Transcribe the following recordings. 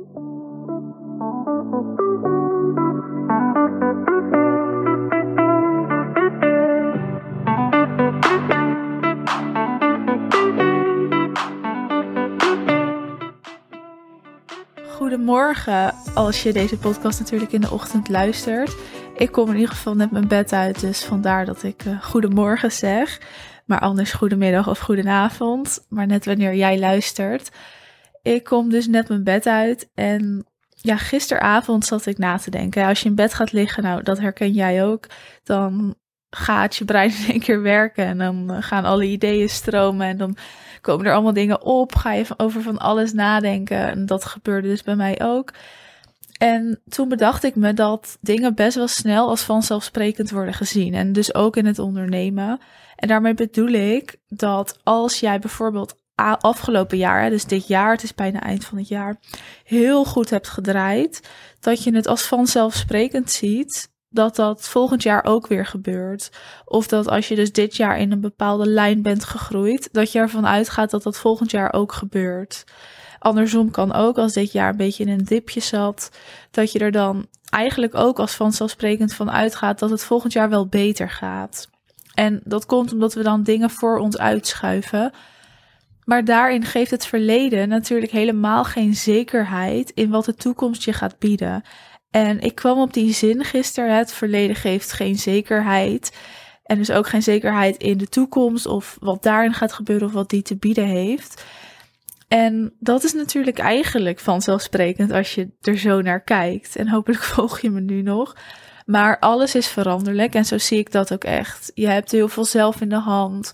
Goedemorgen, als je deze podcast natuurlijk in de ochtend luistert. Ik kom in ieder geval net mijn bed uit, dus vandaar dat ik uh, goedemorgen zeg. Maar anders goedemiddag of goedenavond, maar net wanneer jij luistert. Ik kom dus net mijn bed uit en ja, gisteravond zat ik na te denken. Als je in bed gaat liggen, nou dat herken jij ook, dan gaat je brein in één keer werken en dan eh, gaan alle ideeën stromen en dan komen er allemaal dingen op, ga je over van alles nadenken en dat gebeurde dus bij mij ook. En toen bedacht ik me dat dingen best wel snel als vanzelfsprekend worden gezien en dus ook in het ondernemen. En daarmee bedoel ik dat als jij bijvoorbeeld afgelopen jaar, dus dit jaar, het is bijna eind van het jaar, heel goed hebt gedraaid, dat je het als vanzelfsprekend ziet dat dat volgend jaar ook weer gebeurt. Of dat als je dus dit jaar in een bepaalde lijn bent gegroeid, dat je ervan uitgaat dat dat volgend jaar ook gebeurt. Andersom kan ook als dit jaar een beetje in een dipje zat, dat je er dan eigenlijk ook als vanzelfsprekend van uitgaat dat het volgend jaar wel beter gaat. En dat komt omdat we dan dingen voor ons uitschuiven. Maar daarin geeft het verleden natuurlijk helemaal geen zekerheid in wat de toekomst je gaat bieden. En ik kwam op die zin gisteren: het verleden geeft geen zekerheid. En dus ook geen zekerheid in de toekomst of wat daarin gaat gebeuren of wat die te bieden heeft. En dat is natuurlijk eigenlijk vanzelfsprekend als je er zo naar kijkt. En hopelijk volg je me nu nog. Maar alles is veranderlijk en zo zie ik dat ook echt. Je hebt heel veel zelf in de hand.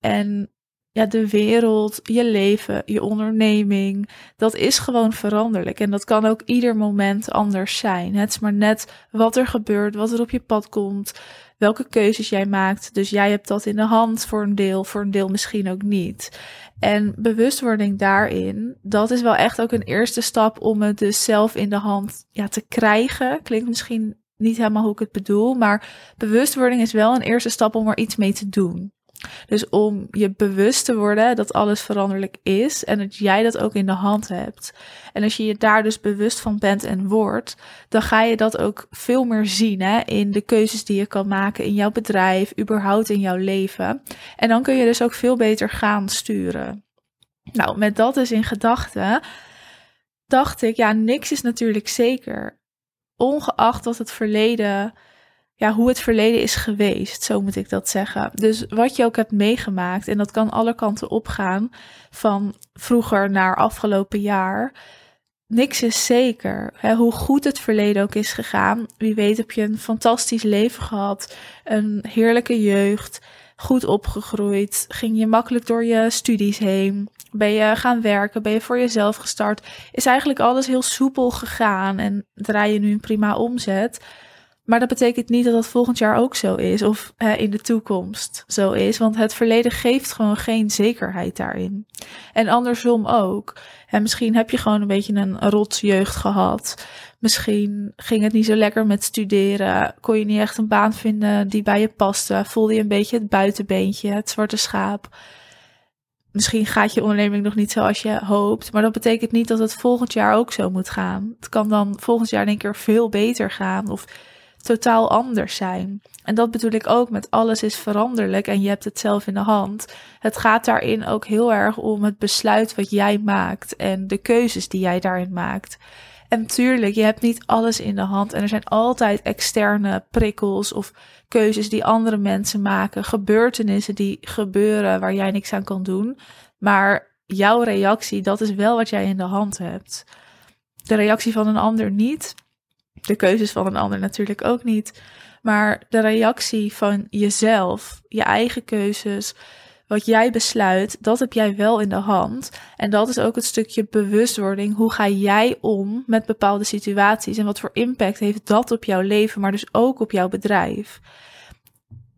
En ja, de wereld, je leven, je onderneming, dat is gewoon veranderlijk. En dat kan ook ieder moment anders zijn. Het is maar net wat er gebeurt, wat er op je pad komt, welke keuzes jij maakt. Dus jij hebt dat in de hand voor een deel, voor een deel misschien ook niet. En bewustwording daarin, dat is wel echt ook een eerste stap om het dus zelf in de hand ja, te krijgen. Klinkt misschien niet helemaal hoe ik het bedoel, maar bewustwording is wel een eerste stap om er iets mee te doen. Dus om je bewust te worden dat alles veranderlijk is en dat jij dat ook in de hand hebt. En als je je daar dus bewust van bent en wordt, dan ga je dat ook veel meer zien hè, in de keuzes die je kan maken in jouw bedrijf, überhaupt in jouw leven. En dan kun je dus ook veel beter gaan sturen. Nou, met dat dus in gedachten, dacht ik, ja, niks is natuurlijk zeker. Ongeacht wat het verleden ja, hoe het verleden is geweest, zo moet ik dat zeggen. Dus wat je ook hebt meegemaakt, en dat kan alle kanten opgaan, van vroeger naar afgelopen jaar. Niks is zeker. Hè, hoe goed het verleden ook is gegaan. Wie weet heb je een fantastisch leven gehad, een heerlijke jeugd, goed opgegroeid, ging je makkelijk door je studies heen, ben je gaan werken, ben je voor jezelf gestart, is eigenlijk alles heel soepel gegaan en draai je nu een prima omzet. Maar dat betekent niet dat dat volgend jaar ook zo is of in de toekomst zo is, want het verleden geeft gewoon geen zekerheid daarin. En andersom ook. En misschien heb je gewoon een beetje een rot jeugd gehad. Misschien ging het niet zo lekker met studeren. Kon je niet echt een baan vinden die bij je paste. Voelde je een beetje het buitenbeentje, het zwarte schaap. Misschien gaat je onderneming nog niet zoals je hoopt. Maar dat betekent niet dat het volgend jaar ook zo moet gaan. Het kan dan volgend jaar in één keer veel beter gaan. Of totaal anders zijn. En dat bedoel ik ook met alles is veranderlijk en je hebt het zelf in de hand. Het gaat daarin ook heel erg om het besluit wat jij maakt en de keuzes die jij daarin maakt. En tuurlijk, je hebt niet alles in de hand en er zijn altijd externe prikkels of keuzes die andere mensen maken, gebeurtenissen die gebeuren waar jij niks aan kan doen. Maar jouw reactie, dat is wel wat jij in de hand hebt. De reactie van een ander niet de keuzes van een ander natuurlijk ook niet. Maar de reactie van jezelf, je eigen keuzes, wat jij besluit, dat heb jij wel in de hand. En dat is ook het stukje bewustwording. Hoe ga jij om met bepaalde situaties en wat voor impact heeft dat op jouw leven, maar dus ook op jouw bedrijf?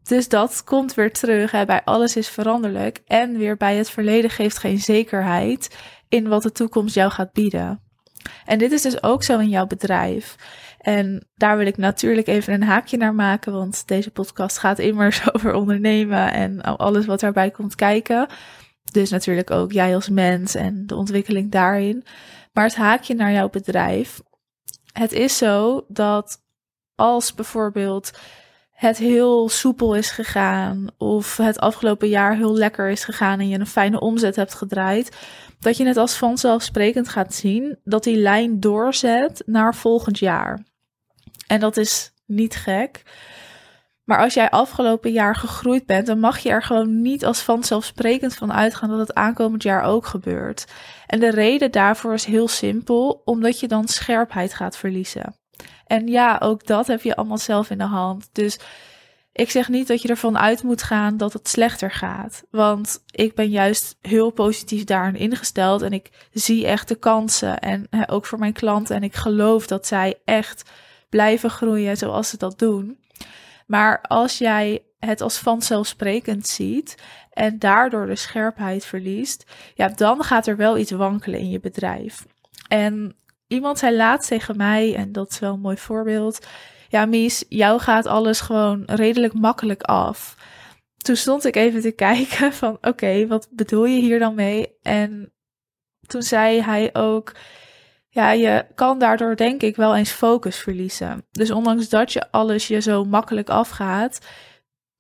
Dus dat komt weer terug hè, bij alles is veranderlijk en weer bij het verleden geeft geen zekerheid in wat de toekomst jou gaat bieden. En dit is dus ook zo in jouw bedrijf. En daar wil ik natuurlijk even een haakje naar maken, want deze podcast gaat immers over ondernemen en alles wat daarbij komt kijken. Dus natuurlijk ook jij als mens en de ontwikkeling daarin. Maar het haakje naar jouw bedrijf. Het is zo dat als bijvoorbeeld het heel soepel is gegaan of het afgelopen jaar heel lekker is gegaan en je een fijne omzet hebt gedraaid, dat je het als vanzelfsprekend gaat zien dat die lijn doorzet naar volgend jaar. En dat is niet gek. Maar als jij afgelopen jaar gegroeid bent, dan mag je er gewoon niet als vanzelfsprekend van uitgaan dat het aankomend jaar ook gebeurt. En de reden daarvoor is heel simpel, omdat je dan scherpheid gaat verliezen. En ja, ook dat heb je allemaal zelf in de hand. Dus ik zeg niet dat je ervan uit moet gaan dat het slechter gaat. Want ik ben juist heel positief daarin ingesteld. En ik zie echt de kansen. En ook voor mijn klanten. En ik geloof dat zij echt blijven groeien zoals ze dat doen. Maar als jij het als vanzelfsprekend ziet en daardoor de scherpheid verliest, ja, dan gaat er wel iets wankelen in je bedrijf. En iemand zei laatst tegen mij, en dat is wel een mooi voorbeeld. Ja, Mies, jou gaat alles gewoon redelijk makkelijk af. Toen stond ik even te kijken van oké, wat bedoel je hier dan mee? En toen zei hij ook, ja, je kan daardoor denk ik wel eens focus verliezen. Dus ondanks dat je alles je zo makkelijk afgaat,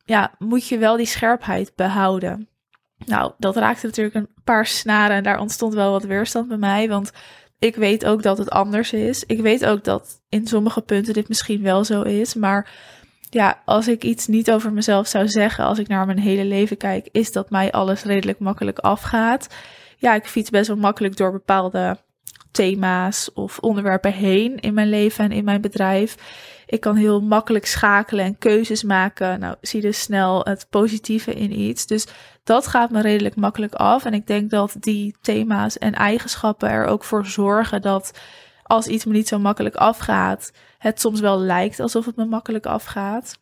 ja, moet je wel die scherpheid behouden. Nou, dat raakte natuurlijk een paar snaren en daar ontstond wel wat weerstand bij mij, want ik weet ook dat het anders is. Ik weet ook dat in sommige punten dit misschien wel zo is, maar ja, als ik iets niet over mezelf zou zeggen, als ik naar mijn hele leven kijk, is dat mij alles redelijk makkelijk afgaat. Ja, ik fiets best wel makkelijk door bepaalde thema's of onderwerpen heen in mijn leven en in mijn bedrijf. Ik kan heel makkelijk schakelen en keuzes maken. Nou, zie dus snel het positieve in iets. Dus dat gaat me redelijk makkelijk af. En ik denk dat die thema's en eigenschappen er ook voor zorgen dat als iets me niet zo makkelijk afgaat, het soms wel lijkt alsof het me makkelijk afgaat.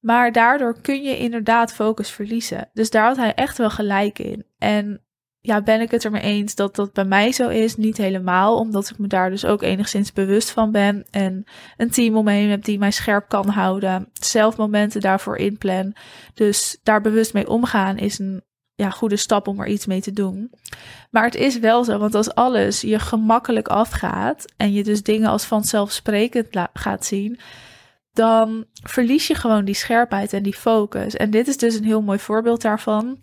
Maar daardoor kun je inderdaad focus verliezen. Dus daar had hij echt wel gelijk in. En ja, ben ik het er mee eens dat dat bij mij zo is? Niet helemaal, omdat ik me daar dus ook enigszins bewust van ben. En een team om me heen heb die mij scherp kan houden. Zelf momenten daarvoor inplan. Dus daar bewust mee omgaan is een ja, goede stap om er iets mee te doen. Maar het is wel zo, want als alles je gemakkelijk afgaat en je dus dingen als vanzelfsprekend gaat zien, dan verlies je gewoon die scherpheid en die focus. En dit is dus een heel mooi voorbeeld daarvan.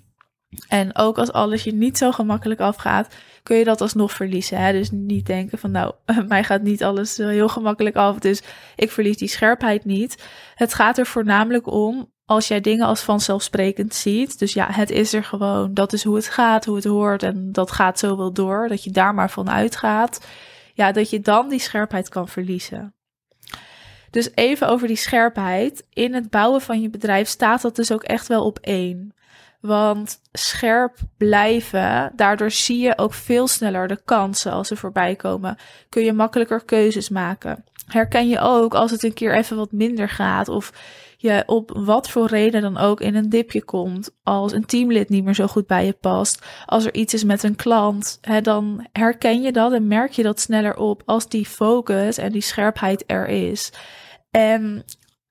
En ook als alles je niet zo gemakkelijk afgaat, kun je dat alsnog verliezen. Hè? Dus niet denken van nou, mij gaat niet alles heel gemakkelijk af, dus ik verlies die scherpheid niet. Het gaat er voornamelijk om als jij dingen als vanzelfsprekend ziet. Dus ja, het is er gewoon, dat is hoe het gaat, hoe het hoort en dat gaat zo wel door, dat je daar maar van uitgaat. Ja, dat je dan die scherpheid kan verliezen. Dus even over die scherpheid. In het bouwen van je bedrijf staat dat dus ook echt wel op één. Want scherp blijven, daardoor zie je ook veel sneller de kansen als ze voorbij komen. Kun je makkelijker keuzes maken. Herken je ook als het een keer even wat minder gaat of je op wat voor reden dan ook in een dipje komt. Als een teamlid niet meer zo goed bij je past. Als er iets is met een klant, hè, dan herken je dat en merk je dat sneller op als die focus en die scherpheid er is. En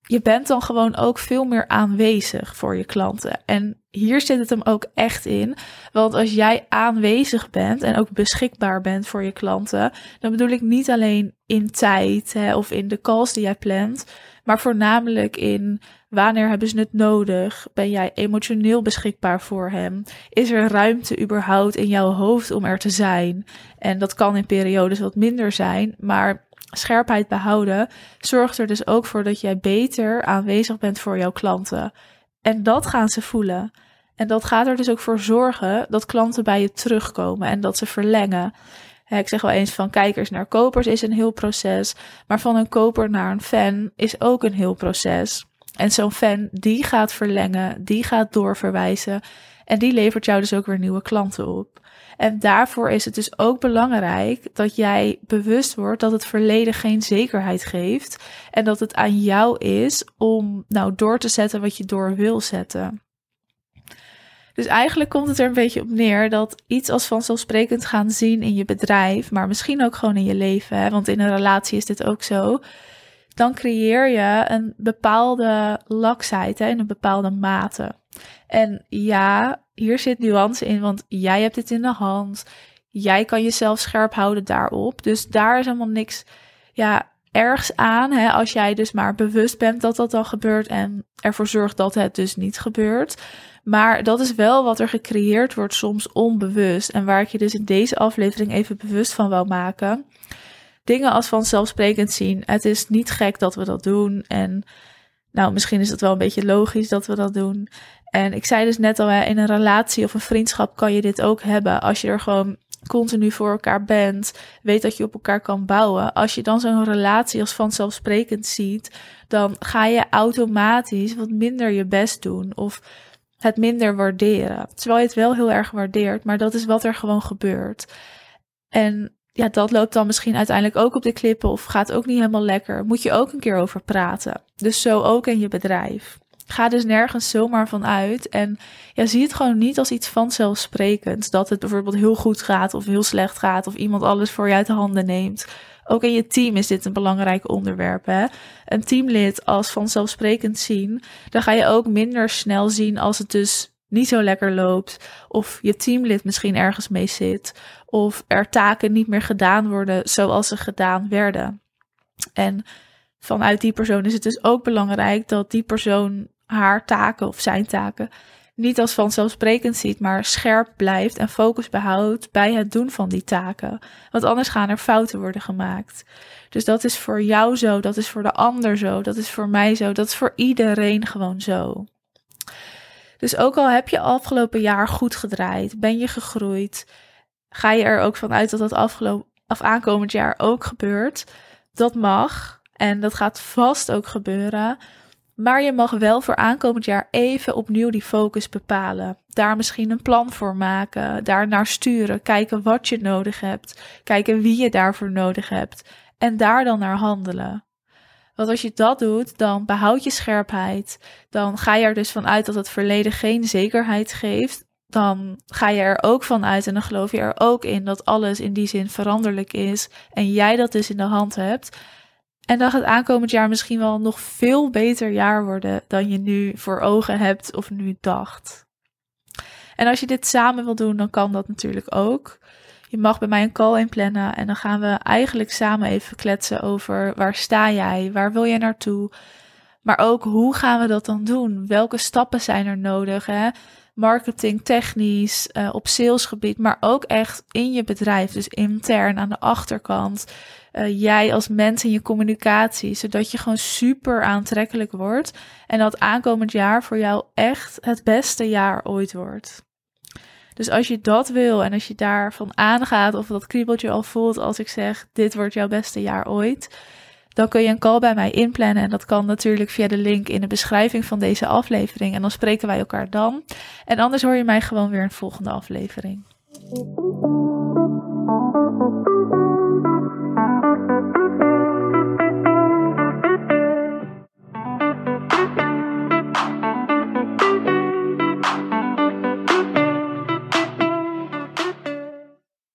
je bent dan gewoon ook veel meer aanwezig voor je klanten. En hier zit het hem ook echt in. Want als jij aanwezig bent en ook beschikbaar bent voor je klanten, dan bedoel ik niet alleen in tijd hè, of in de calls die jij plant, maar voornamelijk in wanneer hebben ze het nodig? Ben jij emotioneel beschikbaar voor hem? Is er ruimte überhaupt in jouw hoofd om er te zijn? En dat kan in periodes wat minder zijn, maar scherpheid behouden zorgt er dus ook voor dat jij beter aanwezig bent voor jouw klanten. En dat gaan ze voelen. En dat gaat er dus ook voor zorgen dat klanten bij je terugkomen en dat ze verlengen. Ik zeg wel eens van kijkers naar kopers is een heel proces, maar van een koper naar een fan is ook een heel proces. En zo'n fan die gaat verlengen, die gaat doorverwijzen en die levert jou dus ook weer nieuwe klanten op. En daarvoor is het dus ook belangrijk dat jij bewust wordt dat het verleden geen zekerheid geeft en dat het aan jou is om nou door te zetten wat je door wil zetten. Dus eigenlijk komt het er een beetje op neer dat iets als vanzelfsprekend gaan zien in je bedrijf, maar misschien ook gewoon in je leven, want in een relatie is dit ook zo. Dan creëer je een bepaalde laksheid hè, in een bepaalde mate. En ja, hier zit nuance in, want jij hebt het in de hand. Jij kan jezelf scherp houden daarop. Dus daar is helemaal niks ja, ergs aan. Hè, als jij dus maar bewust bent dat dat al gebeurt en ervoor zorgt dat het dus niet gebeurt. Maar dat is wel wat er gecreëerd wordt, soms onbewust. En waar ik je dus in deze aflevering even bewust van wou maken. Dingen als vanzelfsprekend zien. Het is niet gek dat we dat doen. En nou, misschien is het wel een beetje logisch dat we dat doen. En ik zei dus net al, in een relatie of een vriendschap kan je dit ook hebben. Als je er gewoon continu voor elkaar bent, weet dat je op elkaar kan bouwen. Als je dan zo'n relatie als vanzelfsprekend ziet, dan ga je automatisch wat minder je best doen of het minder waarderen. Terwijl je het wel heel erg waardeert, maar dat is wat er gewoon gebeurt. En ja, dat loopt dan misschien uiteindelijk ook op de klippen of gaat ook niet helemaal lekker. Moet je ook een keer over praten. Dus zo ook in je bedrijf. Ga dus nergens zomaar van uit. En ja, zie het gewoon niet als iets vanzelfsprekends. Dat het bijvoorbeeld heel goed gaat of heel slecht gaat. Of iemand alles voor je uit de handen neemt. Ook in je team is dit een belangrijk onderwerp. Hè? Een teamlid als vanzelfsprekend zien. Dan ga je ook minder snel zien als het dus niet zo lekker loopt. Of je teamlid misschien ergens mee zit. Of er taken niet meer gedaan worden zoals ze gedaan werden. En vanuit die persoon is het dus ook belangrijk dat die persoon haar taken of zijn taken niet als vanzelfsprekend ziet, maar scherp blijft en focus behoudt bij het doen van die taken. Want anders gaan er fouten worden gemaakt. Dus dat is voor jou zo, dat is voor de ander zo, dat is voor mij zo, dat is voor iedereen gewoon zo. Dus ook al heb je afgelopen jaar goed gedraaid, ben je gegroeid, ga je er ook vanuit dat dat afgelopen of aankomend jaar ook gebeurt. Dat mag en dat gaat vast ook gebeuren. Maar je mag wel voor aankomend jaar even opnieuw die focus bepalen. Daar misschien een plan voor maken, daar naar sturen, kijken wat je nodig hebt, kijken wie je daarvoor nodig hebt en daar dan naar handelen. Want als je dat doet, dan behoud je scherpheid. Dan ga je er dus vanuit dat het verleden geen zekerheid geeft. Dan ga je er ook van uit en dan geloof je er ook in dat alles in die zin veranderlijk is en jij dat dus in de hand hebt. En dan gaat aankomend jaar misschien wel nog veel beter jaar worden dan je nu voor ogen hebt of nu dacht. En als je dit samen wil doen, dan kan dat natuurlijk ook. Je mag bij mij een call inplannen en dan gaan we eigenlijk samen even kletsen over waar sta jij, waar wil je naartoe, maar ook hoe gaan we dat dan doen? Welke stappen zijn er nodig? Hè? Marketing, technisch, uh, op salesgebied, maar ook echt in je bedrijf, dus intern aan de achterkant uh, jij als mens in je communicatie, zodat je gewoon super aantrekkelijk wordt en dat aankomend jaar voor jou echt het beste jaar ooit wordt. Dus als je dat wil en als je daarvan aangaat of dat kriebeltje al voelt als ik zeg dit wordt jouw beste jaar ooit, dan kun je een call bij mij inplannen en dat kan natuurlijk via de link in de beschrijving van deze aflevering en dan spreken wij elkaar dan. En anders hoor je mij gewoon weer in de volgende aflevering.